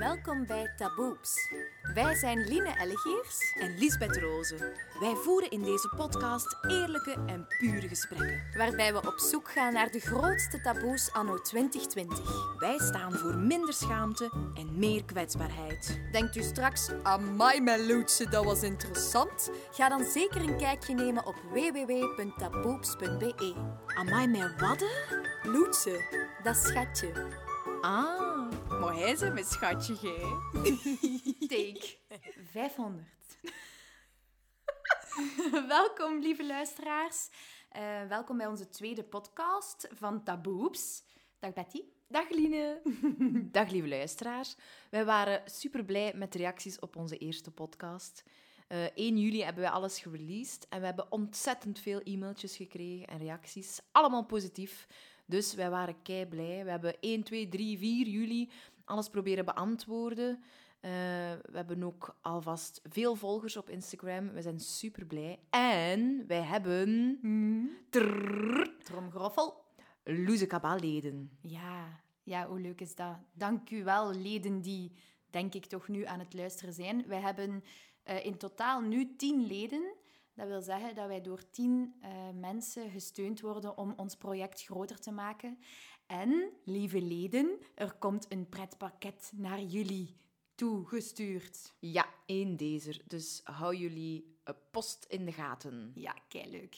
Welkom bij Taboeps. Wij zijn Line Ellegeers en Lisbeth Rozen. Wij voeren in deze podcast eerlijke en pure gesprekken. waarbij we op zoek gaan naar de grootste taboes anno 2020. Wij staan voor minder schaamte en meer kwetsbaarheid. Denkt u straks, amai mijn loetje, dat was interessant? Ga dan zeker een kijkje nemen op www.taboeps.be. Amai, mijn wadden? Loetje, dat schatje. Ah, maar hij is mijn schatje, gij. Take 500. welkom, lieve luisteraars. Eh, welkom bij onze tweede podcast van Taboeps. Dag Betty. Dag Line. Dag lieve luisteraars. Wij waren super blij met de reacties op onze eerste podcast. Eh 1 juli hebben wij alles gereleased en we hebben ontzettend veel e-mailtjes gekregen en reacties. Allemaal positief. Dus wij waren kei blij. We hebben 1, 2, 3, 4 juli alles proberen beantwoorden. Eh, we hebben ook alvast veel volgers op Instagram. We zijn super blij. En wij hebben. Trrrr, Tromgroffel. Loeze Kabal-leden. Ja, ja, hoe leuk is dat? Dank u wel, leden die, denk ik, toch nu aan het luisteren zijn. Wij hebben eh, in totaal nu tien leden. Dat wil zeggen dat wij door tien eh, mensen gesteund worden om ons project groter te maken. En, lieve leden, er komt een pretpakket naar jullie toegestuurd. Ja, één deze. Dus hou jullie eh, post in de gaten. Ja, kei leuk.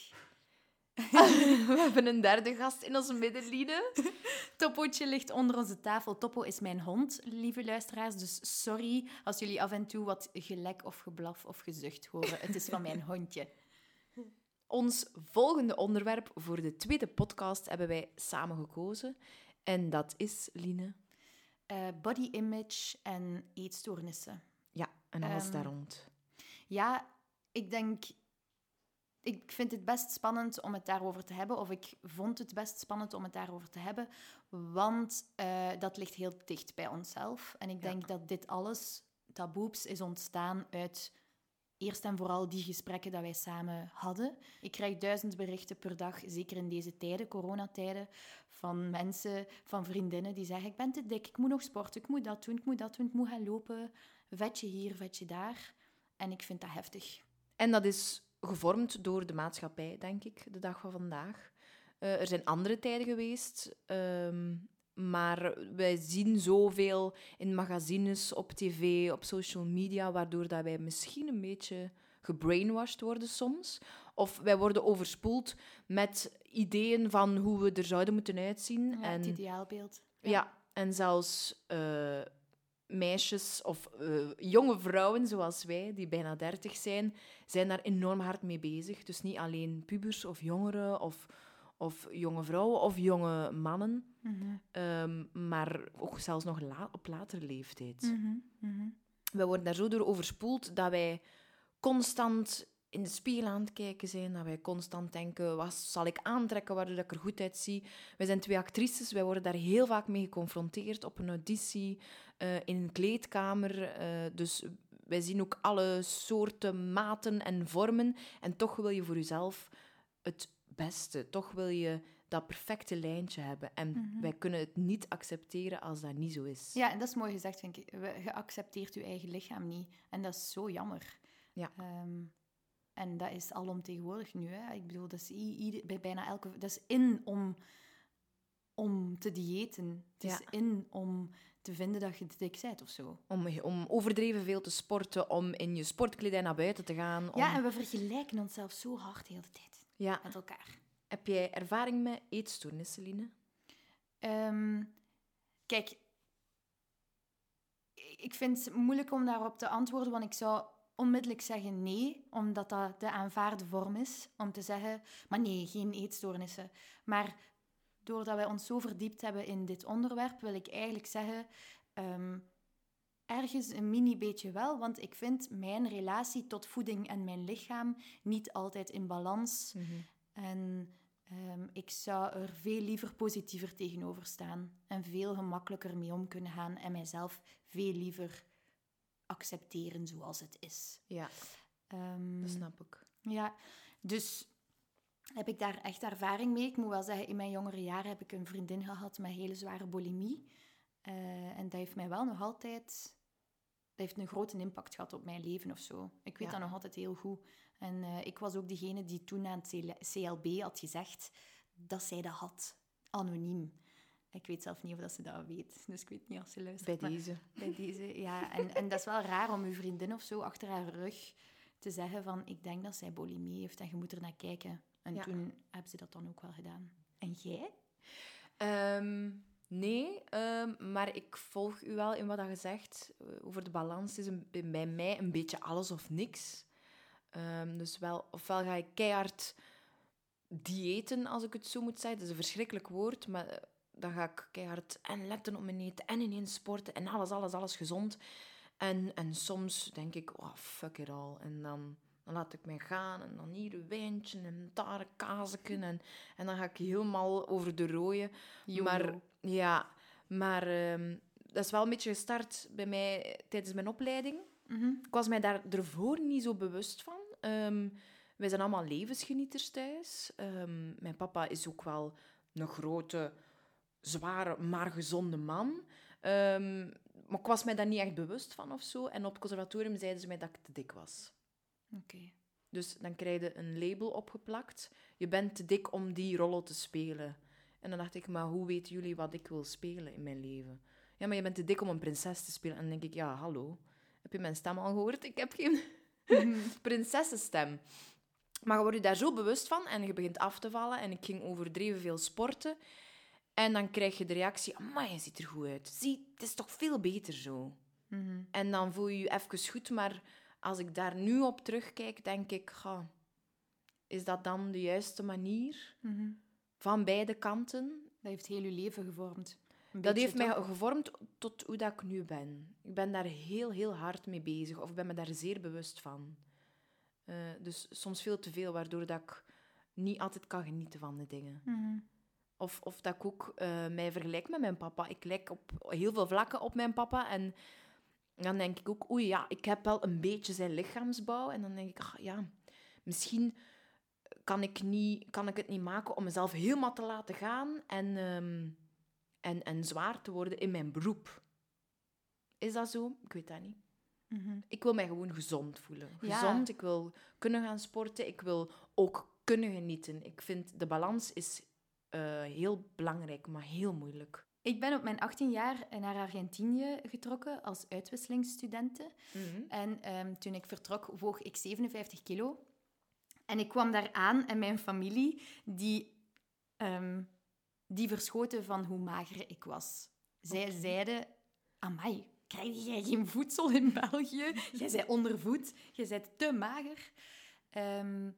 We hebben een derde gast in onze middenlieden. Toppootje ligt onder onze tafel. Toppo is mijn hond, lieve luisteraars. Dus sorry als jullie af en toe wat gelek of geblaf of gezucht horen. Het is van mijn hondje. Ons volgende onderwerp voor de tweede podcast hebben wij samen gekozen. En dat is, Line. Eh, body image en eetstoornissen. Ja, en alles Ehm, daar rond. Ja, ik denk... Ik vind het best spannend om het daarover te hebben. Of ik vond het best spannend om het daarover te hebben. Want eh, dat ligt heel dicht bij onszelf. En ik Ja. denk dat dit alles, taboeps, is ontstaan uit eerst en vooral die gesprekken dat wij samen hadden. Ik krijg duizend berichten per dag, zeker in deze tijden, coronatijden, van mensen, van vriendinnen die zeggen: Ik ben te dik, ik moet nog sporten, ik moet dat doen, ik moet dat doen, ik moet gaan lopen. Vetje hier, vetje daar. En ik vind dat heftig. En dat is gevormd door de maatschappij, denk ik, de dag van vandaag. Eh, er zijn andere tijden geweest, ehm, maar wij zien zoveel in magazines, op tv, op social media, waardoor dat wij misschien een beetje gebrainwashed worden soms. Of wij worden overspoeld met ideeën van hoe we er zouden moeten uitzien. Ja, en, het ideaalbeeld. ja. en zelfs eh, meisjes of eh, jonge vrouwen zoals wij, die bijna dertig zijn, zijn daar enorm hard mee bezig. Dus niet alleen pubers of jongeren of, of jonge vrouwen of jonge mannen, Mhm, ehm, maar ook zelfs nog la- op latere leeftijd. mhm. We worden daar zo door overspoeld dat wij constant in de spiegel aan het kijken zijn. Dat wij constant denken, wat zal ik aantrekken waardoor ik er goed uitzie. Wij zijn twee actrices, wij worden daar heel vaak mee geconfronteerd op een auditie, eh, in een kleedkamer. eh, dus wij zien ook alle soorten, maten en vormen. En toch wil je voor jezelf het beste. Toch wil je dat perfecte lijntje hebben. En wij kunnen het niet accepteren als dat niet zo is. Ja, en dat is mooi gezegd, vind ik. We- Je accepteert je eigen lichaam niet. En dat is zo jammer. Ja. Ehm, en dat is alomtegenwoordig nu. Hè. Ik bedoel, dat is bij bijna elke... Dat is in om, om te diëten. Het is Ja. in om te vinden dat je te dik bent of zo. Om, om overdreven veel te sporten, om in je sportkledij naar buiten te gaan. Om... Ja, en we vergelijken onszelf zo hard de hele tijd Ja. met elkaar. Heb jij ervaring met eetstoornissen, Line? Ehm, kijk, ik vind het moeilijk om daarop te antwoorden, want ik zou onmiddellijk zeggen nee, omdat dat de aanvaarde vorm is. Om te zeggen, maar nee, geen eetstoornissen. Maar doordat wij ons zo verdiept hebben in dit onderwerp, wil ik eigenlijk zeggen, ehm, ergens een mini beetje wel, want ik vind mijn relatie tot voeding en mijn lichaam niet altijd in balans. En ehm, ik zou er veel liever positiever tegenover staan en veel gemakkelijker mee om kunnen gaan en mijzelf veel liever accepteren zoals het is. Ja, Ehm, dat snap ik. ja, dus heb ik daar echt ervaring mee. Ik moet wel zeggen, in mijn jongere jaren heb ik een vriendin gehad met hele zware bulimie. Eh, en dat heeft mij wel nog altijd... Dat heeft een grote impact gehad op mijn leven of zo. Ik weet Ja. dat nog altijd heel goed. En eh, ik was ook degene die toen aan het CL- CLB had gezegd dat zij dat had. Anoniem. Ik weet zelf niet of dat ze dat weet. Dus ik weet niet of ze luistert. Bij deze. bij deze, ja. En, en dat is wel raar om uw vriendin of zo achter haar rug te zeggen van ik denk dat zij bulimie heeft en je moet er naar kijken. En Ja. toen hebben ze dat dan ook wel gedaan. En jij? Ehm, nee, ehm, maar ik volg u wel in wat je zegt. Eh, over de balans is een, bij mij een beetje alles of niks. Ehm, dus wel, ofwel ga ik keihard diëten, als ik het zo moet zeggen. Dat is een verschrikkelijk woord, maar eh, dan ga ik keihard en letten op mijn eten en ineens sporten en alles, alles, alles gezond. En, en soms denk ik, oh, fuck it all. En dan, dan laat ik mij gaan en dan hier een wijntje en daar een kaasken. En, en dan ga ik helemaal over de rode. Maar ja, maar ehm, dat is wel een beetje gestart bij mij tijdens mijn opleiding. Mhm. Ik was mij daar ervoor niet zo bewust van. Ehm, wij zijn allemaal levensgenieters thuis. Ehm, mijn papa is ook wel een grote, zware, maar gezonde man. Maar ik was mij daar niet echt bewust van of zo. En op het conservatorium zeiden ze mij dat ik te dik was. Oké. Dus dan krijg je een label opgeplakt. Je bent te dik om die rollen te spelen. En dan dacht ik, maar hoe weten jullie wat ik wil spelen in mijn leven? Ja, maar je bent te dik om een prinses te spelen. En dan denk ik, ja, hallo. Heb je mijn stem al gehoord? Ik heb geen prinsessenstem. Maar je wordt je daar zo bewust van en je begint af te vallen. En ik ging overdreven veel sporten. En dan krijg je de reactie, maar je ziet er goed uit. Zie, het is toch veel beter zo. Mhm. En dan voel je je even goed, maar als ik daar nu op terugkijk, denk ik, ga, is dat dan de juiste manier Mhm. van beide kanten? Dat heeft heel je leven gevormd. Dat heeft mij gevormd tot hoe dat ik nu ben. Ik ben daar heel, heel hard mee bezig, of ik ben me daar zeer bewust van. Eh, dus soms veel te veel, waardoor dat ik niet altijd kan genieten van de dingen. Mhm. Of, of dat ik ook eh, mij vergelijk met mijn papa. Ik lijk op heel veel vlakken op mijn papa. En dan denk ik ook, oei ja, ik heb wel een beetje zijn lichaamsbouw. En dan denk ik, ah, ja, misschien kan ik, niet, kan ik het niet maken om mezelf helemaal te laten gaan en, ehm, en, en zwaar te worden in mijn beroep. Is dat zo? Ik weet dat niet. Mhm. Ik wil mij gewoon gezond voelen. Ja. Gezond, ik wil kunnen gaan sporten. Ik wil ook kunnen genieten. Ik vind de balans is eh, heel belangrijk, maar heel moeilijk. Ik ben op mijn 18 jaar naar Argentinië getrokken als uitwisselingsstudente. En ehm, toen ik vertrok, woog ik 57 kilo. En ik kwam daar aan en mijn familie, die, ehm, die verschoten van hoe mager ik was. Zij zeiden, amai, krijg jij geen voedsel in België? Jij bent ondervoed, jij bent te mager. Ehm,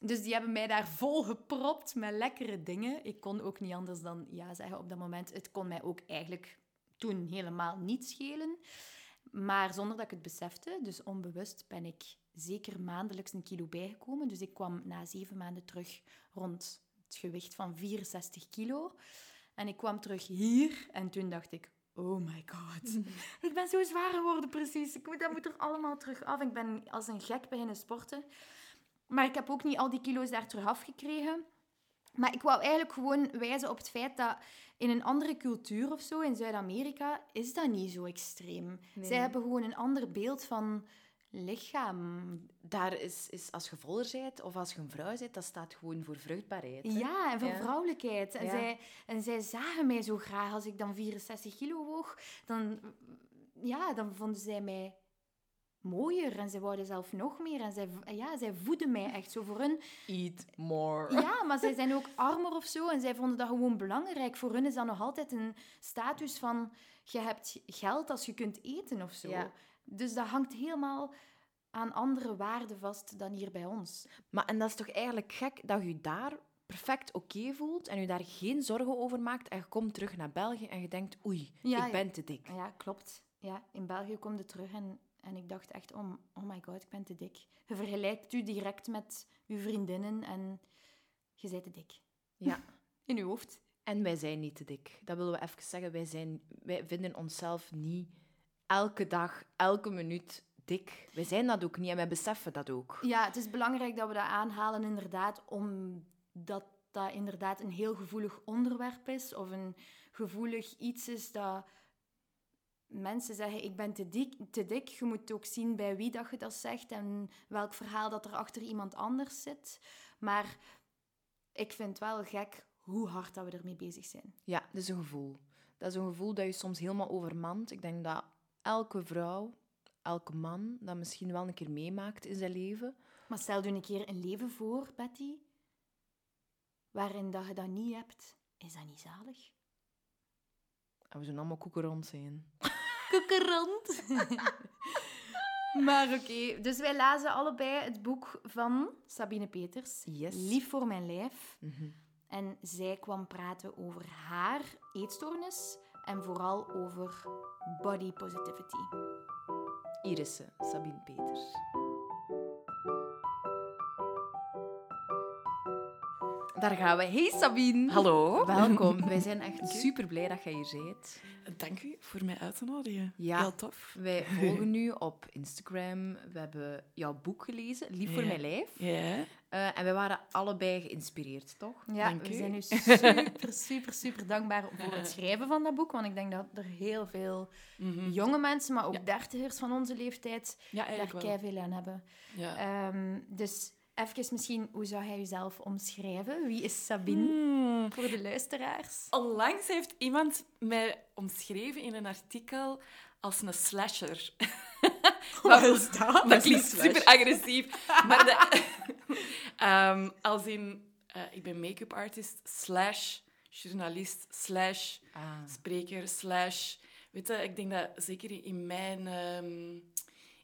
dus die hebben mij daar vol gepropt met lekkere dingen. Ik kon ook niet anders dan ja zeggen op dat moment. Het kon mij ook eigenlijk toen helemaal niet schelen. Maar zonder dat ik het besefte, dus onbewust, ben ik zeker maandelijks een kilo bijgekomen. Dus ik kwam na zeven maanden terug rond het gewicht van 64 kilo. En ik kwam terug hier en toen dacht ik, oh my god, ik ben zo zwaar geworden precies. Ik moet, dat moet er allemaal terug af. Ik ben als een gek beginnen sporten. Maar ik heb ook niet al die kilo's daar terug afgekregen. Maar ik wou eigenlijk gewoon wijzen op het feit dat in een andere cultuur of zo, in Zuid-Amerika, is dat niet zo extreem. Nee. Zij hebben gewoon een ander beeld van lichaam. Daar is, is als je voller bent of als je een vrouw bent, dat staat gewoon voor vruchtbaarheid. hè. Ja, en voor Ja. vrouwelijkheid. En, Ja. zij, en zij zagen mij zo graag. Als ik dan 64 kilo woog, dan, ja, dan vonden zij mij mooier. En zij wouden zelf nog meer. En zij, ja, zij voeden mij echt zo voor hun. Eat more. Ja, maar zij zijn ook armer of zo. En zij vonden dat gewoon belangrijk. Voor hun is dat nog altijd een status van... Je hebt geld als je kunt eten of zo. Ja. Dus dat hangt helemaal aan andere waarden vast dan hier bij ons. Maar en dat is toch eigenlijk gek dat je daar perfect oké voelt en je daar geen zorgen over maakt en je komt terug naar België en je denkt, oei, Ja, ik ben te dik. Ja, klopt. Ja, in België kom je terug en, en ik dacht echt, oh, oh my god, ik ben te dik. Je vergelijkt u direct met uw vriendinnen en je bent te dik. Ja. In uw hoofd. En wij zijn niet te dik. Dat willen we even zeggen. Wij, zijn, wij vinden onszelf niet elke dag, elke minuut dik. Wij zijn dat ook niet en wij beseffen dat ook. Ja, het is belangrijk dat we dat aanhalen, inderdaad, omdat dat inderdaad een heel gevoelig onderwerp is. Of een gevoelig iets is dat mensen zeggen, ik ben te dik, te dik. Je moet ook zien bij wie dat je dat zegt en welk verhaal dat er achter iemand anders zit. Maar ik vind het wel gek hoe hard dat we ermee bezig zijn. Ja, dat is een gevoel. Dat is een gevoel dat je soms helemaal overmand. Ik denk dat elke vrouw, elke man, dat misschien wel een keer meemaakt in zijn leven. Maar stel je een keer een leven voor, Betty, waarin dat je dat niet hebt. Is dat niet zalig? En we zullen allemaal koekerond zijn. Koekerond. maar oké, dus wij lazen allebei het boek van Sabine Peters. Yes. Lief voor mijn lijf. Mhm. En zij kwam praten over haar eetstoornis en vooral over body positivity. Irisse, Sabine Peters. Daar gaan we. Hey Sabine. Hallo. Welkom. Wij zijn echt super blij dat jij hier bent. Dank u voor mij uit te nodigen. Ja. Heel tof. Wij volgen nu op Instagram. We hebben jouw boek gelezen, Lief voor mijn lijf. Ja. Eh, en wij waren allebei geïnspireerd, toch? Ja, Dank we u. zijn nu super, super, super dankbaar voor het schrijven van dat boek. Want ik denk dat er heel veel jonge mensen, maar ook Ja. dertigers van onze leeftijd, Ja, daar wel. veel aan hebben. Ja. Ehm, dus even misschien, hoe zou jij jezelf omschrijven? Wie is Sabine Hmm. voor de luisteraars? Onlangs heeft iemand mij omschreven in een artikel als een slasher. Wat is dat? Dat klinkt super agressief. Maar de, Ehm, als in, eh, ik ben make-up artist slash journalist slash Ah. spreker slash... Weet je, ik denk dat zeker in mijn, ehm,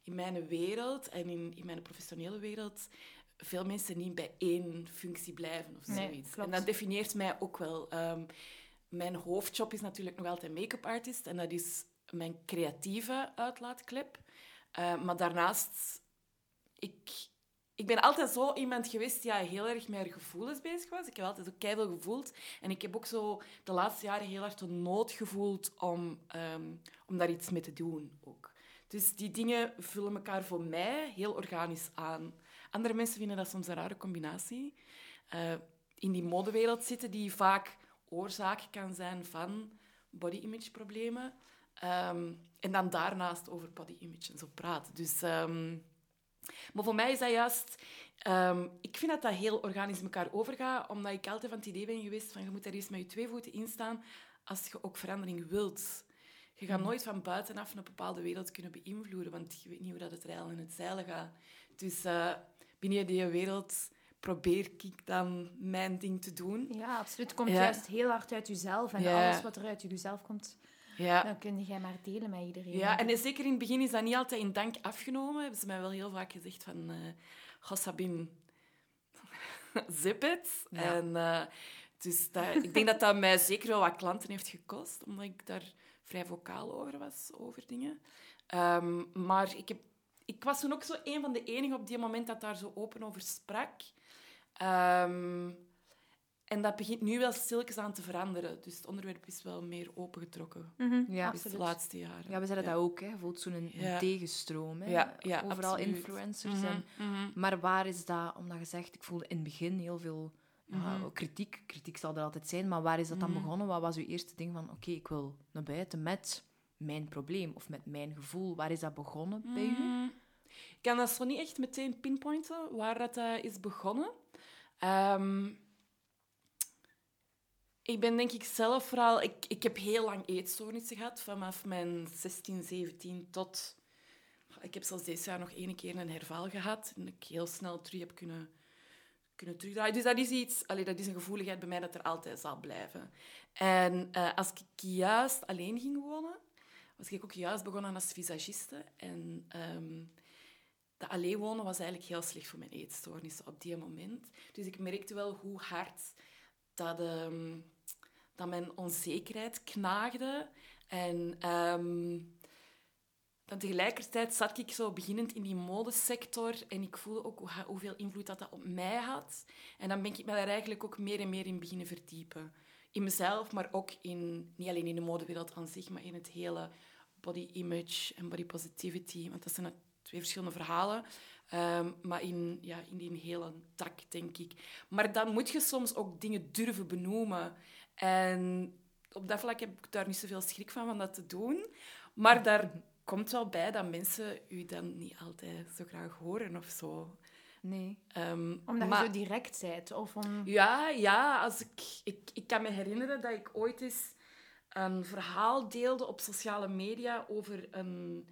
in mijn wereld en in, in mijn professionele wereld veel mensen niet bij één functie blijven of zoiets. En dat definieert mij ook wel. Ehm, mijn hoofdjob is natuurlijk nog altijd make-up artist en dat is mijn creatieve uitlaatklep. Eh, maar daarnaast, ik, ik ben altijd zo iemand geweest die ja, heel erg met gevoelens bezig was. Ik heb altijd ook keihard gevoeld. En ik heb ook zo de laatste jaren heel hard de nood gevoeld om, ehm, om daar iets mee te doen. Ook. Dus die dingen vullen elkaar voor mij heel organisch aan. Andere mensen vinden dat soms een rare combinatie. Eh, in die modewereld zitten die vaak oorzaak kan zijn van body image problemen. Ehm, en dan daarnaast over body image en zo praten. Dus, ehm, maar voor mij is dat juist... ehm, ik vind dat dat heel organisch elkaar overgaat, omdat ik altijd van het idee ben geweest van je moet er eerst met je twee voeten in staan als je ook verandering wilt. Je gaat nooit van buitenaf een bepaalde wereld kunnen beïnvloeden, want je weet niet hoe dat het rijden en het zeilen gaat. Dus eh, binnen die wereld probeer ik dan mijn ding te doen. Ja, absoluut. Het komt Ja. juist heel hard uit jezelf. En Ja. alles wat er uit jezelf komt, Ja. dan kun jij maar delen met iedereen. Ja, en zeker in het begin is dat niet altijd in dank afgenomen. Hebben ze mij wel heel vaak gezegd van... Goh, Sabine, zip. Ja. En, eh, dus dat, ik denk dat dat mij zeker wel wat klanten heeft gekost, omdat ik daar vrij vocaal over was, over dingen. Ehm, maar ik, heb, ik was toen ook zo een van de enigen op die moment dat daar zo open over sprak. Ehm, en dat begint nu wel stilletjes aan te veranderen. Dus het onderwerp is wel meer opengetrokken. Mhm, Ja. Dus de absoluut. laatste jaren. Ja, we zeiden dat ook. Hè. Je voelt zo'n een Ja. tegenstroom. Hè. Ja, ja, Overal absoluut. influencers. En, mhm. maar waar is dat? Omdat je zegt, ik voelde in het begin heel veel ja, Mhm. kritiek. Kritiek zal er altijd zijn, maar waar is dat dan Mhm. begonnen? Wat was uw eerste ding van, oké, ik wil naar buiten met mijn probleem of met mijn gevoel? Waar is dat begonnen bij u? Mm. Ik kan dat zo niet echt meteen pinpointen waar dat eh, is begonnen. Ehm, ik ben denk ik zelf vooral... Ik, ik heb heel lang eetstoornissen gehad, vanaf mijn 16, 17 tot... Ik heb zelfs deze jaar nog één keer een herval gehad. En ik heel snel terug heb kunnen, kunnen terugdraaien. Dus dat is iets... Allee, dat is een gevoeligheid bij mij dat er altijd zal blijven. En eh, als ik juist alleen ging wonen, was ik ook juist begonnen als visagiste. En ehm, dat alleen wonen was eigenlijk heel slecht voor mijn eetstoornissen op die moment. Dus ik merkte wel hoe hard dat, ehm, dat mijn onzekerheid knaagde. En ehm, dan tegelijkertijd zat ik zo beginnend in die modesector en ik voelde ook hoe, hoeveel invloed dat, dat op mij had. En dan ben ik me daar eigenlijk ook meer en meer in beginnen verdiepen. In mezelf, maar ook in, niet alleen in de modewereld aan zich, maar in het hele body image en body positivity. Want dat zijn twee verschillende verhalen. Ehm, maar in, ja, in die hele tak, denk ik. Maar dan moet je soms ook dingen durven benoemen. En op dat vlak heb ik daar niet zoveel schrik van, van dat te doen. Maar daar komt wel bij dat mensen u dan niet altijd zo graag horen of zo. Nee. Ehm, Omdat maar- je zo direct bent. Of om... Ja, ja als ik, ik, ik kan me herinneren dat ik ooit eens een verhaal deelde op sociale media over een,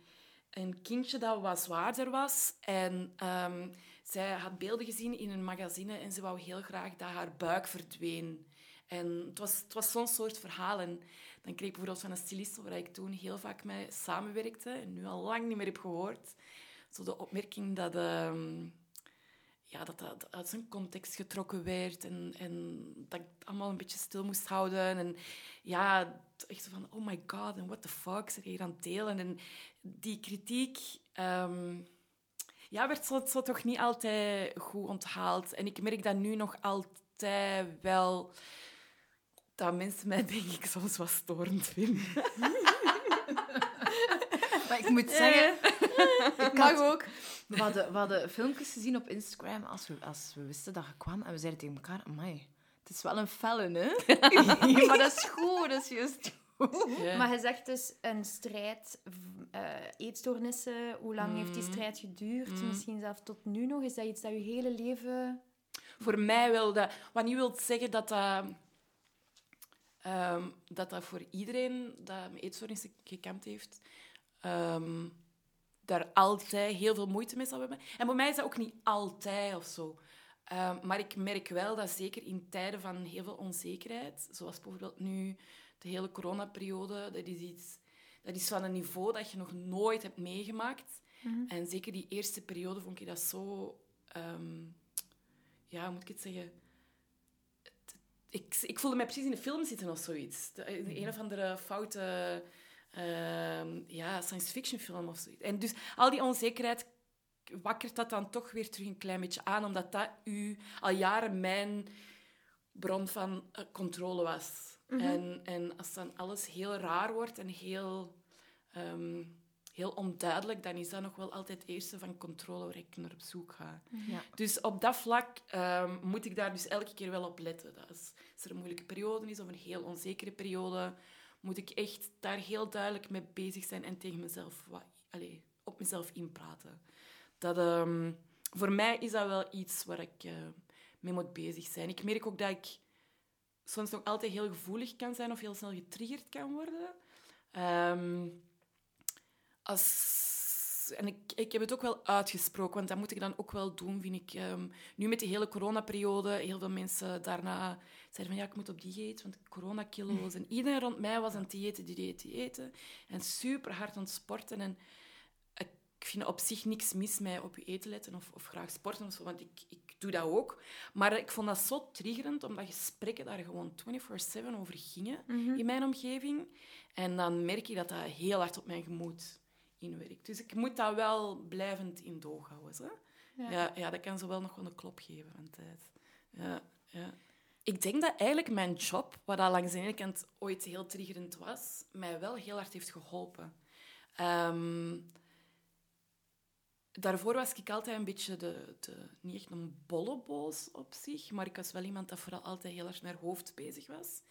een kindje dat wat zwaarder was. En ehm, zij had beelden gezien in een magazine en ze wou heel graag dat haar buik verdween. En het was, het was zo'n soort verhaal. En dan kreeg ik bijvoorbeeld van een stylist, waar ik toen heel vaak mee samenwerkte en nu al lang niet meer heb gehoord, zo de opmerking dat... ehm, ja, dat dat uit zijn context getrokken werd en, en dat ik het allemaal een beetje stil moest houden. En ja, echt zo van, oh my god, en what the fuck, ze hier aan het delen? En die kritiek ehm, ja, werd zo, zo toch niet altijd goed onthaald. En ik merk dat nu nog altijd wel dat mensen mij, denk ik, soms wat storend vinden. Maar ik moet zeggen, Ik mag ook. we hadden, we hadden filmpjes gezien op Instagram als we, als we wisten dat je kwam. En we zeiden tegen elkaar, amai, het is wel een felle, hè? Ja, maar dat is goed, dat is juist goed. Ja. Maar je zegt dus een strijd, eh, eetstoornissen. Hoe lang heeft die strijd geduurd? Misschien zelfs tot nu nog. Is dat iets dat je hele leven... Voor mij wel dat... Wat niet wil zeggen dat dat... ehm, dat dat voor iedereen dat met eetstoornissen gekampt heeft, ehm, daar altijd heel veel moeite mee zal hebben. En voor mij is dat ook niet altijd of zo. Ehm, maar ik merk wel dat zeker in tijden van heel veel onzekerheid, zoals bijvoorbeeld nu de hele coronaperiode, dat is iets... Dat is van een niveau dat je nog nooit hebt meegemaakt. En zeker die eerste periode vond ik dat zo... ehm, ja, hoe moet ik het zeggen? Het- Ik, ik voelde mij precies in de film zitten of zoiets. De, in een of andere foute ja, science fiction film of zoiets. En dus al die onzekerheid wakkert dat dan toch weer terug een klein beetje aan, omdat dat u al jaren mijn bron van eh, controle was. en, en als dan alles heel raar wordt en heel, ehm, heel onduidelijk, dan is dat nog wel altijd het eerste van controle waar ik naar op zoek ga. Ja. Dus op dat vlak ehm, moet ik daar dus elke keer wel op letten. Dat is, als er een moeilijke periode is of een heel onzekere periode, moet ik echt daar heel duidelijk mee bezig zijn en tegen mezelf, wat, allee, op mezelf inpraten. Dat, ehm, voor mij is dat wel iets waar ik eh, mee moet bezig zijn. Ik merk ook dat ik soms nog altijd heel gevoelig kan zijn of heel snel getriggerd kan worden. Ehm, als, en ik, ik heb het ook wel uitgesproken, want dat moet ik dan ook wel doen, vind ik. Ehm, nu met die hele coronaperiode, heel veel mensen daarna zeiden van ja, ik moet op dieet, want coronakilo's. En iedereen rond mij was aan het diëten, diëten, diëten. En super hard aan het sporten. En ik vind op zich niks mis met op je eten letten of, of graag sporten of zo, want ik, ik doe dat ook. Maar ik vond dat zo triggerend, omdat gesprekken daar gewoon 24-7 over gingen in mijn omgeving. En dan merk je dat dat heel hard op mijn gemoed inwerkt. Dus ik moet dat wel blijvend in doog houden. Hè? Ja. Ja. Ja, dat kan zo wel nog wel een klop geven van tijd. Ja, ja. Ik denk dat eigenlijk mijn job, wat al langs de ene kant ooit heel triggerend was, mij wel heel hard heeft geholpen. Ehm, daarvoor was ik altijd een beetje de, de, niet echt een bolleboos op zich, maar ik was wel iemand dat vooral altijd heel erg naar hoofd bezig was.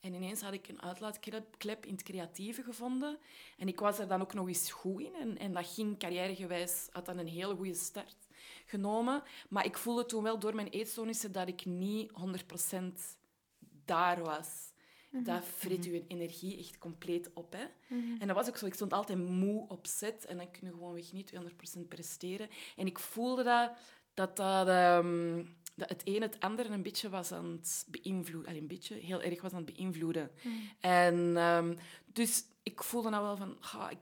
En ineens had ik een uitlaatklep in het creatieve gevonden. En ik was er dan ook nog eens goed in. En, en dat ging carrièregewijs, had dan een hele goede start genomen. Maar ik voelde toen wel door mijn eetstoornissen dat ik niet 100% daar was. Dat vreet je energie echt compleet op. Hè? En dat was ook zo. Ik stond altijd moe op set en dan kun je gewoonweg niet 200% presteren. En ik voelde dat, dat, dat, ehm, dat het een het andere een beetje was aan het beïnvloeden. Allee, een beetje, heel erg was aan het beïnvloeden. En ehm, dus ik voelde nou wel van... ga ik,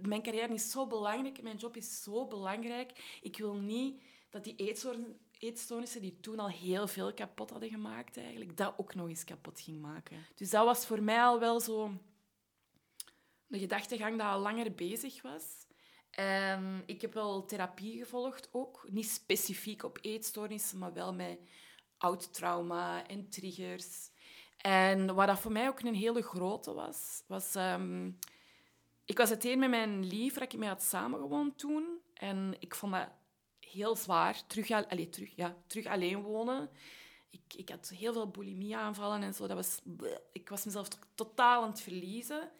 mijn carrière is zo belangrijk, mijn job is zo belangrijk. Ik wil niet dat die eetstoornissen, die toen al heel veel kapot hadden gemaakt, eigenlijk, dat ook nog eens kapot ging maken. Dus dat was voor mij al wel zo de gedachtegang dat al langer bezig was. En ik heb wel therapie gevolgd ook. Niet specifiek op eetstoornissen, maar wel met oud trauma en triggers. En wat dat voor mij ook een hele grote was, was... ehm, ik was uiteen met mijn lief, waar ik mee had samengewoond toen. En ik vond dat heel zwaar, terug, al- allee, terug, ja, terug alleen wonen. ik, ik had heel veel bulimie-aanvallen en zo. Dat was, ik was mezelf totaal aan het verliezen.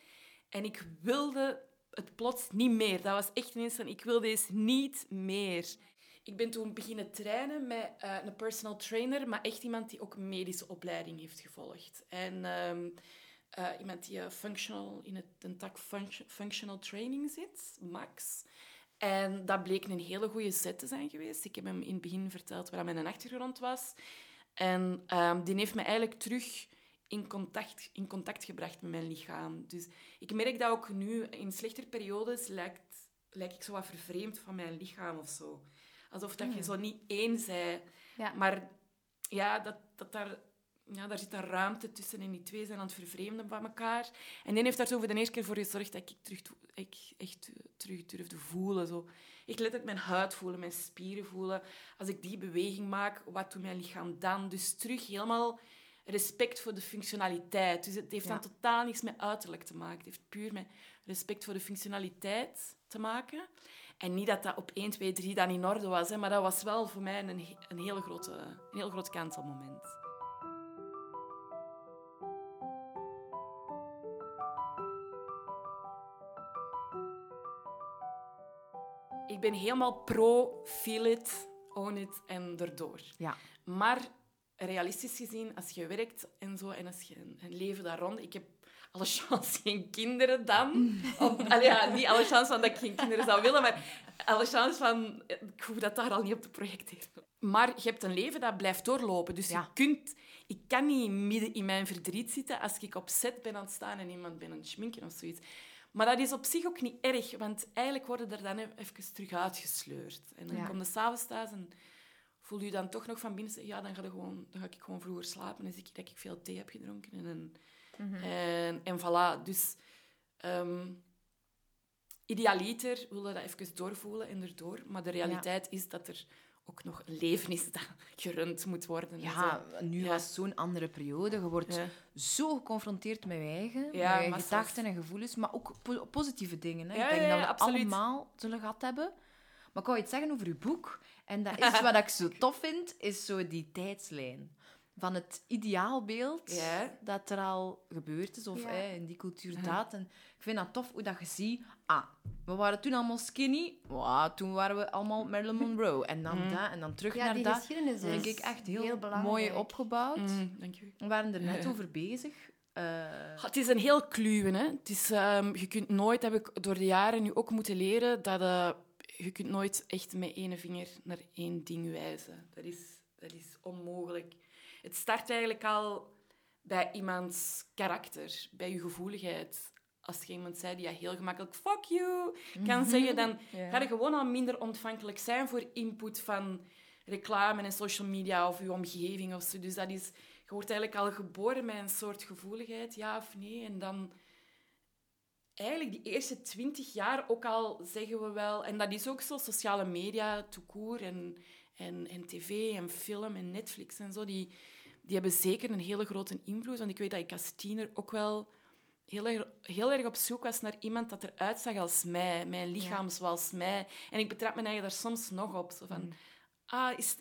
En ik wilde het plots niet meer. Dat was echt ineens van, ik wil deze niet meer. Ik ben toen beginnen trainen met uh, een personal trainer, maar echt iemand die ook medische opleiding heeft gevolgd. En ehm, uh, iemand die uh, functional, in het, een tak function, functional training zit, Max. En dat bleek een hele goede set te zijn geweest. Ik heb hem in het begin verteld waar mijn achtergrond was. En um, die heeft me eigenlijk terug in contact, in contact gebracht met mijn lichaam. Dus ik merk dat ook nu, in slechte periodes, lijkt, lijk ik zo wat vervreemd van mijn lichaam of zo. Alsof dat je hmm. zo niet één zei. Ja. Maar ja, dat, dat daar ja, daar zit een ruimte tussen en die twee zijn aan het vervreemden van elkaar. En die heeft daar zo voor de eerste keer voor gezorgd dat ik, terug, ik echt terug durfde voelen. Zo. Ik letterlijk mijn huid voelen, mijn spieren voelen. Als ik die beweging maak, wat doet mijn lichaam dan? Dus terug helemaal respect voor de functionaliteit. Dus het heeft dan totaal niets met uiterlijk te maken. Het heeft puur met respect voor de functionaliteit te maken. En niet dat dat op 1, 2, 3 dan in orde was, hè, maar dat was wel voor mij een, een, hele grote, een heel groot kantelmoment. Ben helemaal pro, feel it, own it en erdoor. Ja. Maar realistisch gezien, als je werkt en zo, en als je een, leven daar rond... Ik heb alle chance geen kinderen dan. Of, ja, niet alle chance van dat ik geen kinderen zou willen, maar alle chance van... Ik hoef dat daar al niet op te projecteren. Maar je hebt een leven dat blijft doorlopen. Dus je kunt... Ik kan niet midden in mijn verdriet zitten als ik op set ben aan het staan en iemand ben aan het schminken of zoiets. Maar dat is op zich ook niet erg, want eigenlijk worden er dan even terug uitgesleurd. En dan ja. kom je s'avonds thuis en voel je dan toch nog van binnen... Ja, dan ga, gewoon, dan ga ik gewoon vroeger slapen en dan zie ik dat ik veel thee heb gedronken. En, mm en, en, voilà. Dus um, idealiter willen dat even doorvoelen en erdoor. Maar de realiteit is dat er ook nog een leven is dat gerund moet worden. Ja, nu was zo'n andere periode. Je wordt zo geconfronteerd met je eigen, met je gedachten en gevoelens, maar ook positieve dingen. Hè. ik denk dat we absoluut. allemaal zullen gehad hebben. Maar ik wou iets zeggen over uw boek. En dat is wat ik zo tof vind, is zo die tijdslijn van het ideaalbeeld dat er al gebeurd is, of in die cultuur dat. En ik vind dat tof hoe dat je ziet, ah, we waren toen allemaal skinny, wow, toen waren we allemaal Marilyn Monroe. En dan mm. dat, en dan terug naar dat. geschiedenis denk ik echt heel, mooi opgebouwd. Mm, dank je. We waren er net over bezig. Uh... Het is een heel kluwe. Hè? Het is, um, je kunt nooit, heb ik door de jaren nu ook moeten leren, dat uh, je kunt nooit echt met één vinger naar één ding wijzen. Dat is, dat is onmogelijk. Het start eigenlijk al bij iemands karakter, bij je gevoeligheid. Als je iemand zei die je heel gemakkelijk fuck you kan mhm. zeggen, dan ga je gewoon al minder ontvankelijk zijn voor input van reclame en social media of je omgeving of zo. Dus dat is, je wordt eigenlijk al geboren met een soort gevoeligheid, ja of nee. En dan eigenlijk die eerste twintig jaar ook al zeggen we wel... En dat is ook zo, sociale media, toekoer en, en, en tv en film en Netflix en zo, die, die hebben zeker een hele grote invloed. Want ik weet dat ik als tiener ook wel heel erg, heel erg op zoek was naar iemand dat eruit zag als mij, mijn lichaam zoals mij. En ik betrap me eigen daar soms nog op. Zo van, mm. ah, is,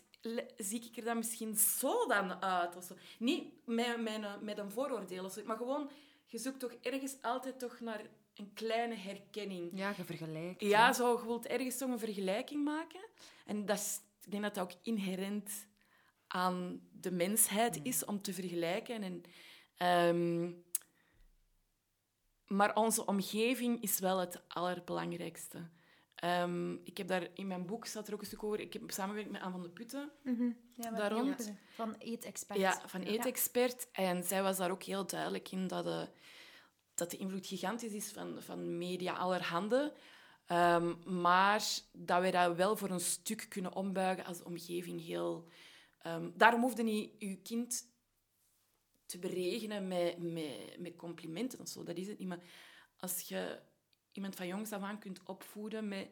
zie ik er dan misschien zo dan uit? Of zo. Niet met, met, met een vooroordeel, of zo, maar gewoon, je zoekt toch ergens altijd toch naar een kleine herkenning. Ja, je vergelijkt. Ja, zo, je wilt ergens toch een vergelijking maken. En dat is, ik denk dat dat ook inherent aan de mensheid mm. is om te vergelijken. En, um, maar onze omgeving is wel het allerbelangrijkste. Um, ik heb daar in mijn boek staat er ook een stuk over. Ik heb samengewerkt met Anne van de Putten mm -hmm. ja, daar rond. Van Eetexpert. Ja, van Eetexpert. Ja. En zij was daar ook heel duidelijk in dat de, dat de invloed gigantisch is van, van media allerhande. Um, maar dat wij dat wel voor een stuk kunnen ombuigen als de omgeving heel Um, daarom hoefde niet je kind te beregenen met, met, met complimenten of zo. Dat is het niet. Maar als je iemand van jongs af aan kunt opvoeden met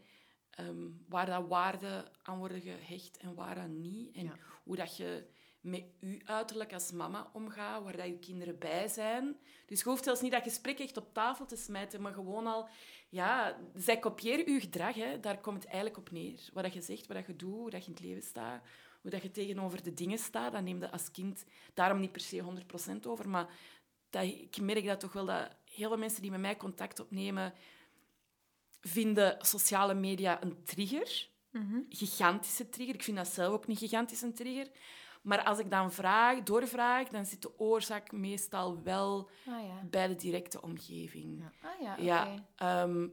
um, waar dat waarden aan worden gehecht en waar dan niet. En hoe dat je met je uiterlijk als mama omgaat, waar dat je kinderen bij zijn. Dus je hoeft zelfs niet dat gesprek echt op tafel te smijten, maar gewoon al... Ja, zij kopiëren je gedrag, hè. daar komt het eigenlijk op neer. Wat dat je zegt, wat dat je doet, hoe dat je in het leven staat hoe dat je tegenover de dingen staat, dan neem je als kind daarom niet per se 100% over. Maar dat, ik merk dat toch wel dat heel veel mensen die met mij contact opnemen, vinden sociale media een trigger. Gigantische trigger. Ik vind dat zelf ook niet gigantisch een trigger. Maar als ik dan vraag, doorvraag, dan zit de oorzaak meestal wel Ah ja. bij de directe omgeving. Ah ja. Ja, ehm,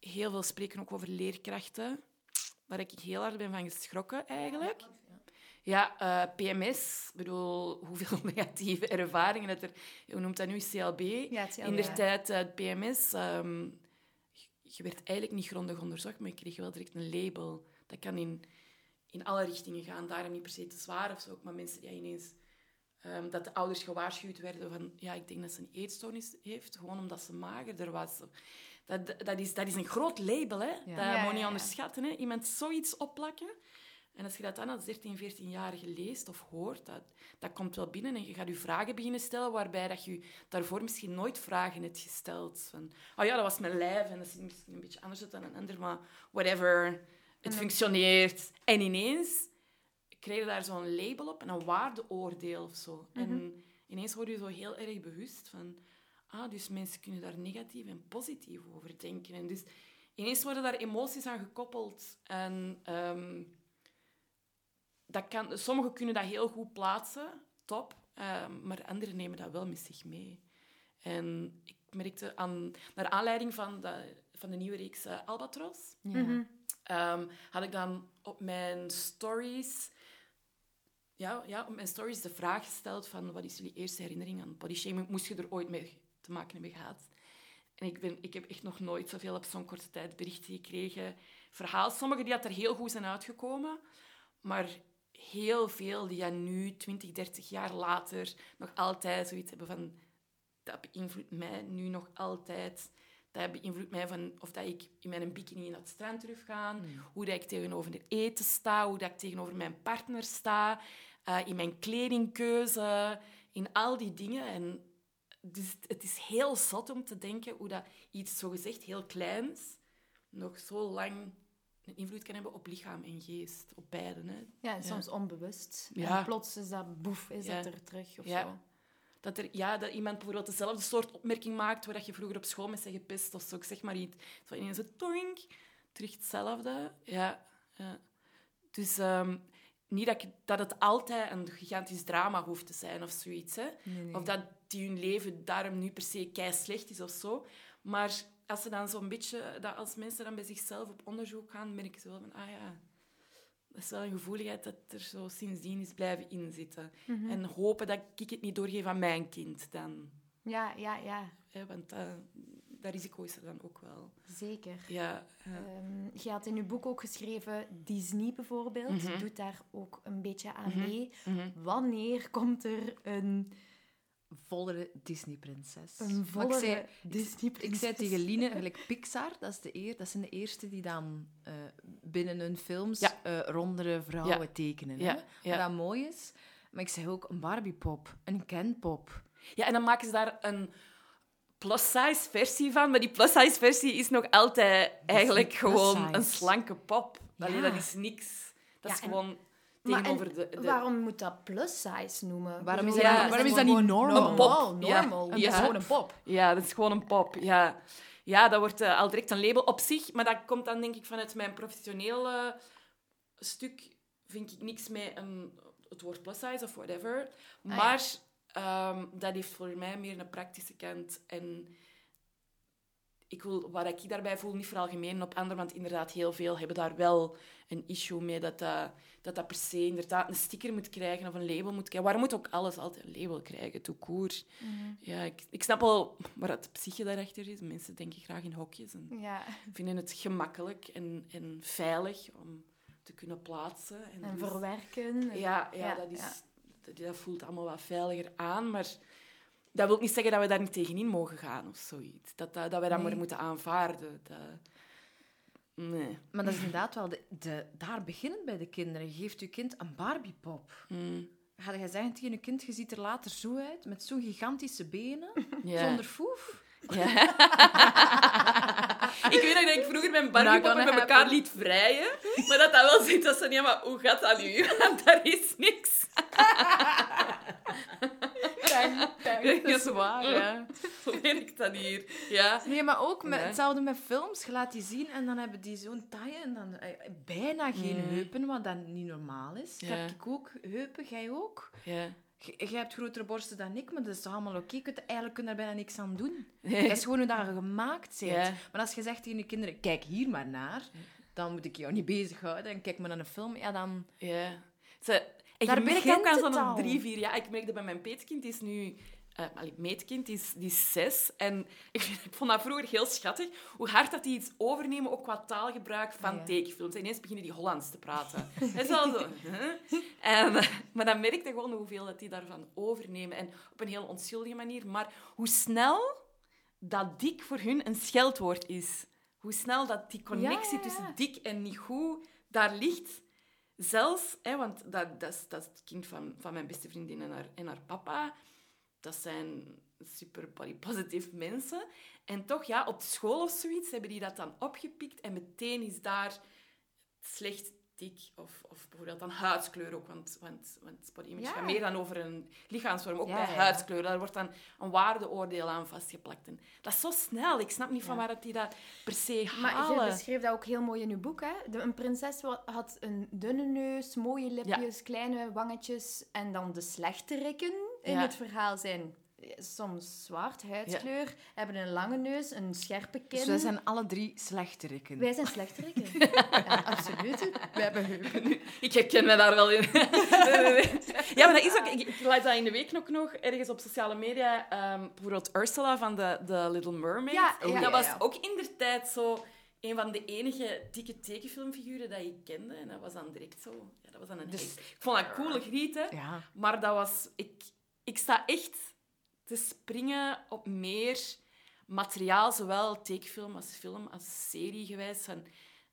heel veel spreken ook over leerkrachten, waar ik heel hard ben van geschrokken eigenlijk. Ja, eh, PMS, ik bedoel, hoeveel negatieve ervaringen dat er... Hoe noemt dat nu? CLB? Ja. In de tijd PMS. ehm, je werd eigenlijk niet grondig onderzocht, maar je kreeg wel direct een label. Dat kan in, in alle richtingen gaan. Daarom niet per se te zwaar of zo. ook, Maar mensen die ineens... ehm, dat de ouders gewaarschuwd werden van... Ja, ik denk dat ze een eetstoornis heeft, gewoon omdat ze magerder was. Dat, dat, is, dat is een groot label, hè. Dat Ja, moet je ja, niet ja. onderschatten, hè. Iemand zoiets opplakken. En als je dat dan als 13, 14-jarige leest of hoort, dat, dat komt wel binnen en je gaat je vragen beginnen stellen, waarbij dat je daarvoor misschien nooit vragen hebt gesteld. Van, oh ja, dat was mijn lijf en dat er misschien een beetje anders dan een ander, maar whatever, het functioneert. En ineens krijg je daar zo'n label op en een waardeoordeel of zo. En ineens word je zo heel erg bewust van, ah, dus mensen kunnen daar negatief en positief over denken. En dus ineens worden daar emoties aan gekoppeld. En ehm, dat kan, sommigen kunnen dat heel goed plaatsen, top. Ehm, maar anderen nemen dat wel met zich mee. En ik merkte aan, naar aanleiding van de, van de nieuwe reeks eh, Albatros, Mhm. ehm, had ik dan op mijn stories, ja, ja, op mijn stories de vraag gesteld van wat is jullie eerste herinnering aan bodyshaming? Moest je er ooit mee te maken hebben gehad? En ik, ben, ik heb echt nog nooit zoveel op zo'n korte tijd berichten gekregen. Verhaal, sommige die dat er heel goed zijn uitgekomen, maar heel veel die ja nu, 20, 30 jaar later, nog altijd zoiets hebben van dat beïnvloedt mij nu nog altijd. Dat beïnvloedt mij van of dat ik in mijn bikini naar het strand terug ga, hoe dat ik tegenover het eten sta, hoe dat ik tegenover mijn partner sta, eh, in mijn kledingkeuze, in al die dingen. En dus het is heel zot om te denken hoe dat iets zogezegd heel kleins nog zo lang een invloed kan hebben op lichaam en geest, op beide. Hè. Ja, en soms onbewust. Ja. En plots is dat boef, is Ja. dat er terug of zo. Dat, er, ja, dat iemand bijvoorbeeld dezelfde soort opmerking maakt waar dat je vroeger op school mee bent gepest of zo. Ik zeg maar iets. Zo ineens een toink, terug hetzelfde. Ja, ja. Dus ehm, niet dat, ik, dat het altijd een gigantisch drama hoeft te zijn of zoiets. Hè. Of dat die hun leven daarom nu per se kei slecht is of zo. Maar als ze dan zo'n beetje, dat als mensen dan bij zichzelf op onderzoek gaan, merken ze wel van, ah ja, dat is wel een gevoeligheid dat er zo sindsdien is blijven inzitten. En hopen dat ik het niet doorgeef aan mijn kind dan. Ja, ja, ja. Hè, want dat, dat risico is er dan ook wel. Zeker. Ja, ja. Ehm, je had in je boek ook geschreven, Disney bijvoorbeeld, Mhm. doet daar ook een beetje aan mee. Wanneer komt er een, Vollere Disney-prinses. een Maar volle ik zei, Disney ik zei tegen Line, gelijk Pixar, dat, is de eer, dat zijn de eerste die dan eh, binnen hun films Ja. eh, rondere vrouwen Ja. tekenen. Ja, Hè? ja. Wat dat mooi is. Maar ik zeg ook een Barbie-pop, een Ken-pop. ja, en dan maken ze daar een plus-size versie van. Maar die plus-size versie is nog altijd eigenlijk gewoon een slanke pop. Dat is niks. Dat is en- Maar en de... de Waarom moet dat plus size noemen? Waarom is dat waarom is dat niet normal? Een pop. Normal, Ja. is gewoon een pop. Ja, dat is gewoon een pop. Ja, ja dat wordt eh, al direct een label op zich. Maar dat komt dan denk ik vanuit mijn professionele stuk. Vind ik niks met een, het woord plus size of whatever. ja. Maar ehm, dat heeft voor mij meer een praktische kant. En ik wil, wat ik daarbij voel, niet veralgemenen op anderen. Want inderdaad, heel veel hebben daar wel een issue mee. Dat dat, dat, dat per se inderdaad een sticker moet krijgen of een label moet krijgen. Waarom moet ook alles altijd een label krijgen? Tout court. Ja, ik, ik snap wel waar het psyche daarachter is. Mensen denken graag in hokjes en Ja, vinden het gemakkelijk en, en veilig om te kunnen plaatsen. En, en dus- verwerken. en- ja, ja, Ja, dat, is, ja. Dat, dat voelt allemaal wat veiliger aan, maar dat wil niet zeggen dat we daar niet tegenin mogen gaan of zoiets. Dat, dat, dat wij dat Nee. maar moeten aanvaarden. Dat, nee. Maar dat is inderdaad wel... De, de, daar beginnen bij de kinderen. Je geeft je kind een Barbie-pop. Mm. Ga je zeggen tegen je kind, je ziet er later zo uit, met zo'n gigantische benen, zonder foef? Ja. Ik weet nog dat ik vroeger mijn Not Barbie-poppen gonna met elkaar liet vrijen. Maar dat dat wel zegt dat ze niet, maar hoe gaat dat nu? Want daar is niks. Dat is waar, ja. Hoe werkt dat hier? Ja. Nee, maar ook met, Nee. hetzelfde met films. Je laat die zien en dan hebben die zo'n taille en dan eh, bijna geen Mm. heupen, wat dan niet normaal is. Ja. Heb ik ook heupen, jij ook? ja. Jij hebt grotere borsten dan ik, maar dat is allemaal oké. Kunt eigenlijk kun je daar bijna niks aan doen. Nee. Dat is gewoon hoe dat je gemaakt bent. Ja. Maar als je zegt tegen je kinderen, kijk hier maar naar, dan moet ik jou niet bezighouden en kijk maar naar een film, ja dan... Ja. Ze, Daar merkt begint ook aan zo'n drie, vier jaar. Ik merkte bij mijn peetkind, die is nu... eh allee, meetkind, die is, die is zes. En ik, ik vond dat vroeger heel schattig. Hoe hard dat die iets overnemen, ook qua taalgebruik van Ja. tekenfilms. En ineens beginnen die Hollands te praten. Dat is wel zo... huh? En, eh, maar dan merkte gewoon hoeveel dat die daarvan overnemen. En op een heel onschuldige manier. Maar hoe snel dat dik voor hun een scheldwoord is. Hoe snel dat die connectie Ja, ja, ja. tussen dik en niet goed daar ligt. Zelfs, hè, want dat, dat, is, dat is het kind van, van mijn beste vriendin en haar, en haar papa. Dat zijn super body positive mensen. En toch, ja, op school of zoiets hebben die dat dan opgepikt. En meteen is daar slecht dik. Of, of bijvoorbeeld dan huidskleur ook. Want, want, want body image Ja. gaat meer dan over een lichaamsvorm. Ook Ja, bij ja, huidskleur. Daar wordt dan een waardeoordeel aan vastgeplakt. En dat is zo snel. Ik snap niet van waar dat die dat per se Maar halen. je beschreef dat ook heel mooi in je boek. Hè? De, een prinses had een dunne neus, mooie lipjes, kleine wangetjes. En dan de slechterikken in Ja. het verhaal zijn soms zwart, huidskleur, hebben een lange neus, een scherpe kin. Dus wij zijn alle drie slechterikken. Wij zijn slechterikken. ja, absoluut. We hebben heupen. Ik herken me daar wel in. Ja, maar dat is ook... Ik, ik las dat in de week ook nog ergens op sociale media. ehm, bijvoorbeeld Ursula van de, de Little Mermaid. Ja, ja, dat was ook in der tijd zo een van de enige dikke tekenfilmfiguren dat ik kende. En dat was dan direct zo... Ja, dat was dan een Dus-. Ik vond dat coole griet, hè. Ja. Maar dat was... Ik, ik sta echt te springen op meer materiaal, zowel tekenfilm als film, als serie. Van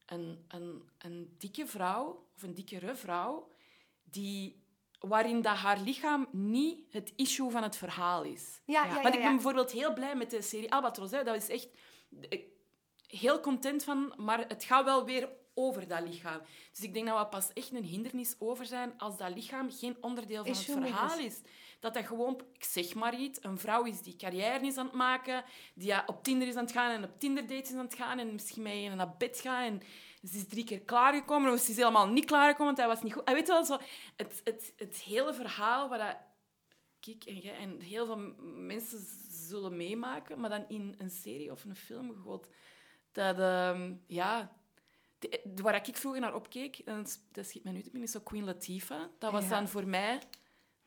een, een, een dikke vrouw, of een dikkere vrouw, die, waarin dat haar lichaam niet het issue van het verhaal is. Ja, Ja. ja, Want ik ben bijvoorbeeld heel blij met de serie Albatros. Hè. Dat is echt ik- heel content van, maar het gaat wel weer over dat lichaam. Dus ik denk dat we pas echt een hindernis over zijn als dat lichaam geen onderdeel van het verhaal is. is. Dat dat gewoon, ik zeg maar iets, een vrouw is die carrière is aan het maken, die ja, op Tinder is aan het gaan en op Tinder dates is aan het gaan en misschien met je naar bed gaat en ze is drie keer klaargekomen of ze is helemaal niet klaargekomen, want hij was niet goed. En weet je wel, zo, het, het, het hele verhaal waar dat ik en jij en heel veel mensen zullen meemaken, maar dan in een serie of een film gegooid. Dat, ehm, ja... de- waar ik vroeger naar opkeek, en dat, schiet me nu te binnen, is zo Queen Latifah. Dat was Ja. dan voor mij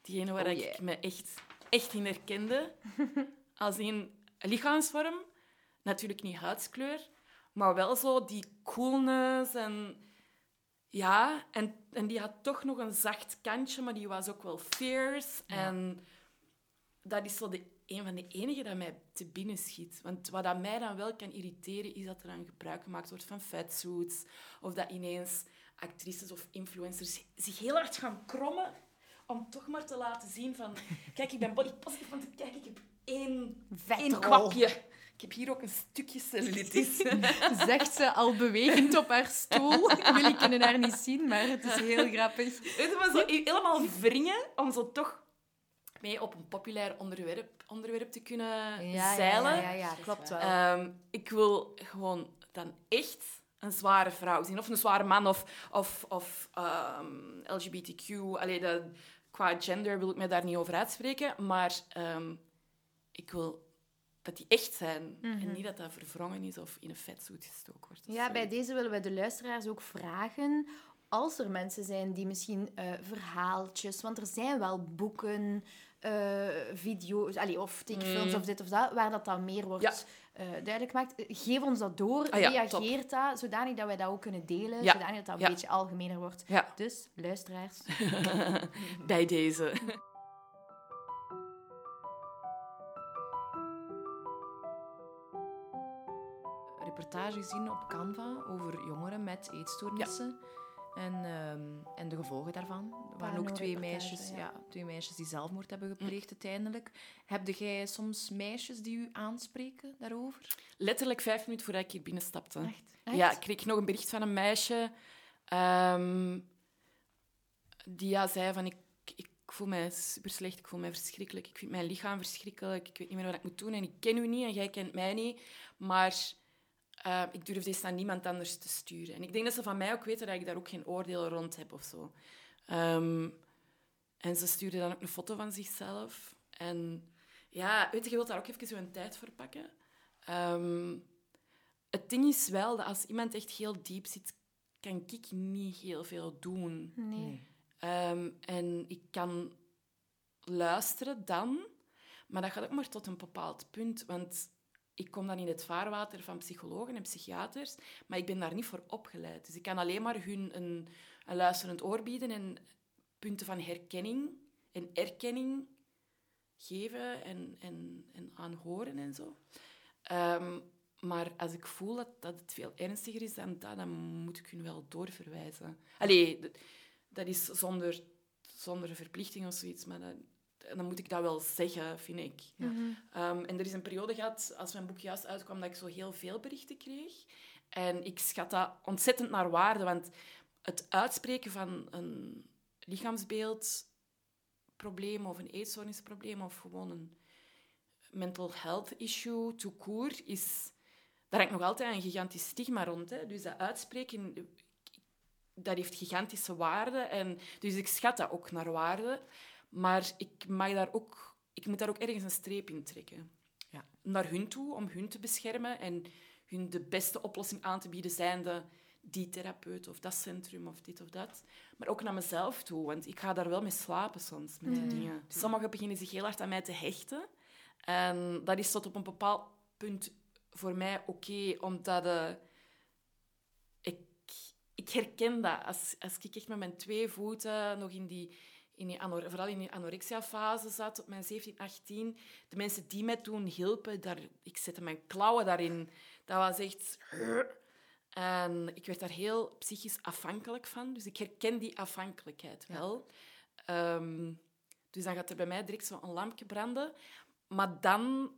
diegene waar Oh, ik me echt, echt in herkende. Als in lichaamsvorm, natuurlijk niet huidskleur, maar wel zo die coolness en... Ja, en, en die had toch nog een zacht kantje, maar die was ook wel fierce. En dat is zo de, een van de enige dat mij te binnen schiet. Want wat dat mij dan wel kan irriteren, is dat er dan gebruik gemaakt wordt van fatsuits. Of dat ineens actrices of influencers zich heel hard gaan krommen om toch maar te laten zien van... Kijk, ik ben body positive, want kijk, ik heb één, één kwapje. Ik heb hier ook een stukje cellulitis. Zegt ze al bewegend op haar stoel. Jullie kunnen haar niet zien, maar het is heel grappig. Je, maar zo helemaal wringen om zo toch mee op een populair onderwerp, onderwerp te kunnen zeilen. Ja, ja, ja, klopt wel. Ehm, ik wil gewoon dan echt een zware vrouw zien. Of een zware man, of, of, of ehm, LGBTQ. Allee, dat, qua gender wil ik me daar niet over uitspreken. Maar ehm, ik wil dat die echt zijn. En niet dat dat verwrongen is of in een vetsuit gestoken wordt. Ja, bij deze willen we de luisteraars ook vragen. Als er mensen zijn die misschien eh, verhaaltjes, want er zijn wel boeken, eh, video's, allee, of tekenfilms Mm. of dit of dat, waar dat dan meer wordt Ja. Eh, duidelijk gemaakt. Eh, Geef ons dat door, Ah ja, reageer dat, zodanig dat wij dat ook kunnen delen, Ja. zodanig dat dat een beetje algemener wordt. Ja, Dus, luisteraars. bij deze. reportage gezien op Canva over jongeren met eetstoornissen. En, ehm, en de gevolgen daarvan. Er waren ook twee meisjes, ja. ja. twee meisjes die zelfmoord hebben gepleegd uiteindelijk. Heb jij soms meisjes die u aanspreken daarover? Letterlijk vijf minuten voordat ik hier binnenstapte. Echt? Ja, ik kreeg nog een bericht van een meisje ehm, die ja, zei van ik, ik voel mij super slecht, ik voel mij verschrikkelijk, ik vind mijn lichaam verschrikkelijk, ik weet niet meer wat ik moet doen en ik ken u niet en jij kent mij niet, maar eh, ik durf deze naar niemand anders te sturen. En ik denk dat ze van mij ook weten dat ik daar ook geen oordeel rond heb of zo. Ehm, en ze stuurde dan ook een foto van zichzelf. En ja, weet je, je wilt daar ook even zo een tijd voor pakken. Ehm, het ding is wel dat als iemand echt heel diep zit, kan ik niet heel veel doen. Nee. Ehm, en ik kan luisteren dan, maar dat gaat ook maar tot een bepaald punt. Want ik kom dan in het vaarwater van psychologen en psychiaters, maar ik ben daar niet voor opgeleid. Dus ik kan alleen maar hun een, een luisterend oor bieden en punten van herkenning en erkenning geven en, en, en aanhoren en zo. Ehm, maar als ik voel dat, dat het veel ernstiger is dan dat, dan moet ik hun wel doorverwijzen. Allee, dat is zonder, zonder verplichting of zoiets, maar dat, dan moet ik dat wel zeggen, vind ik. Ehm, en er is een periode gehad, als mijn boek juist uitkwam, dat ik zo heel veel berichten kreeg. En ik schat dat ontzettend naar waarde, want het uitspreken van een lichaamsbeeldprobleem of een eetstoornisprobleem of gewoon een mental health issue, to court, is... Daar hangt nog altijd een gigantisch stigma rond. Hè? Dus dat uitspreken, dat heeft gigantische waarde. En, dus ik schat dat ook naar waarde. Maar ik, mag daar ook, ik moet daar ook ergens een streep in trekken. Ja. Naar hun toe, om hun te beschermen en hun de beste oplossing aan te bieden, zijnde die therapeut of dat centrum of dit of dat. Maar ook naar mezelf toe, want ik ga daar wel mee slapen soms, met die dingen. Sommigen beginnen zich heel hard aan mij te hechten. En dat is tot op een bepaald punt voor mij oké, omdat eh, ik, ik herken dat. Als, als ik echt met mijn twee voeten nog in die, in die vooral in die anorexia-fase zat, op mijn 17, 18, de mensen die mij toen hielpen, daar, ik zette mijn klauwen daarin. Dat was echt... En ik werd daar heel psychisch afhankelijk van. Dus ik herken die afhankelijkheid wel. Ehm, dus dan gaat er bij mij direct zo een lampje branden. Maar dan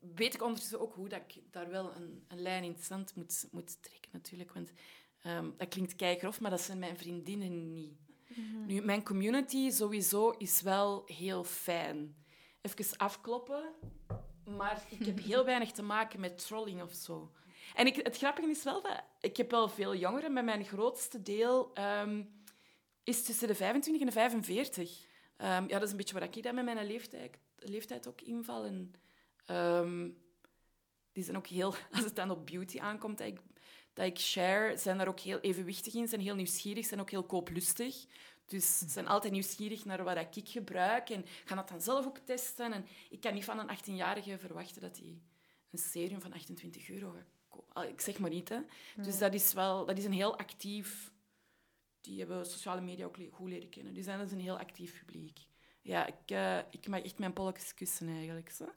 weet ik ondertussen ook hoe dat ik daar wel een, een lijn in het zand moet, moet trekken, natuurlijk. Want ehm, dat klinkt keigrof, maar dat zijn mijn vriendinnen niet. Nu, mijn community sowieso is wel heel fijn. Even afkloppen, maar ik heb heel weinig te maken met trolling of zo. En ik, het grappige is wel dat ik heb wel veel jongeren, maar mijn grootste deel ehm, is tussen de 25 en de 45. Ehm, ja, dat is een beetje waar ik dan met mijn leeftijd, leeftijd ook inval. En, ehm, die zijn ook heel, als het dan op beauty aankomt, ik, dat ik share, zijn daar ook heel evenwichtig in, zijn heel nieuwsgierig, zijn ook heel kooplustig. Dus ze zijn altijd nieuwsgierig naar wat ik gebruik en gaan dat dan zelf ook testen. En ik kan niet van een 18-jarige verwachten dat hij een serum van 28 euro gaat kopen. Al, Ik zeg maar niet, hè. Dus dat is wel... Dat is een heel actief... Die hebben sociale media ook goed leren kennen. Dus dat is een heel actief publiek. Ja, ik, eh, ik mag echt mijn polletjes kussen, eigenlijk. Zo.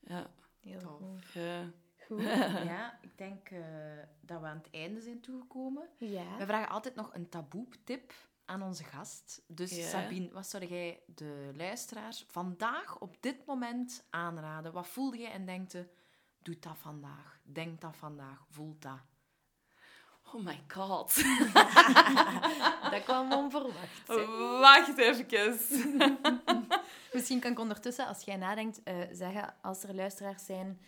Ja. Heel Tof. goed. Goed. Ja, ik denk eh, dat we aan het einde zijn toegekomen. Ja. We vragen altijd nog een taboe-tip aan onze gast. Dus Ja. Sabine, wat zou jij de luisteraars vandaag op dit moment aanraden? Wat voelde jij en denkte, doe dat vandaag, denk dat vandaag, voel dat? Oh my god. Dat kwam onverwacht. hè. Wacht even. Misschien kan ik ondertussen, als jij nadenkt, eh, zeggen als er luisteraars zijn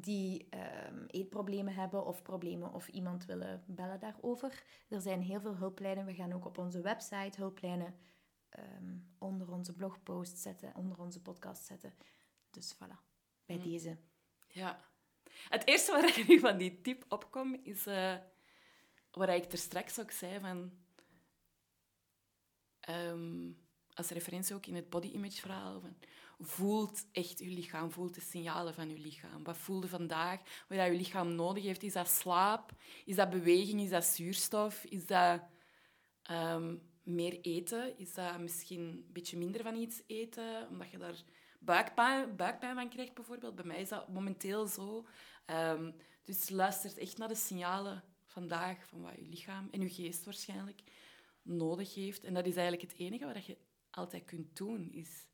die ehm, eetproblemen hebben of problemen of iemand willen bellen daarover. Er zijn heel veel hulplijnen. We gaan ook op onze website hulplijnen ehm, onder onze blogpost zetten, onder onze podcast zetten. Dus voilà, bij deze. Ja. Het eerste waar ik nu van die tip opkom, is eh wat ik er straks ook zei van... ehm, als referentie ook in het body image verhaal. Van, voelt echt je lichaam, voelt de signalen van je lichaam. Wat voelde vandaag? Wat je lichaam nodig heeft? Is dat slaap? Is dat beweging? Is dat zuurstof? Is dat ehm, meer eten? Is dat misschien een beetje minder van iets eten? Omdat je daar buikpijn, buikpijn van krijgt, bijvoorbeeld. Bij mij is dat momenteel zo. Ehm, dus luister echt naar de signalen vandaag van wat je lichaam en je geest waarschijnlijk nodig heeft. En dat is eigenlijk het enige wat je altijd kunt doen, is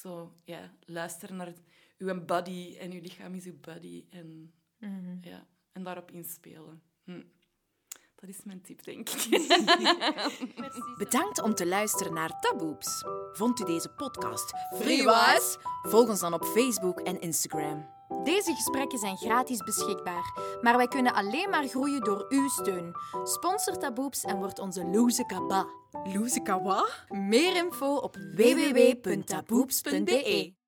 zo, ja, luisteren naar uw body en uw lichaam is uw body. En, ja, en daarop inspelen. Hm. Dat is mijn tip, denk ik. Bedankt om te luisteren naar Taboeps. Vond u deze podcast Freewise? Volg ons dan op Facebook en Instagram. Deze gesprekken zijn gratis beschikbaar, maar wij kunnen alleen maar groeien door uw steun. Sponsor Taboeps en word onze loze kaba. Loeze kawa? Meer info op www.taboeps.be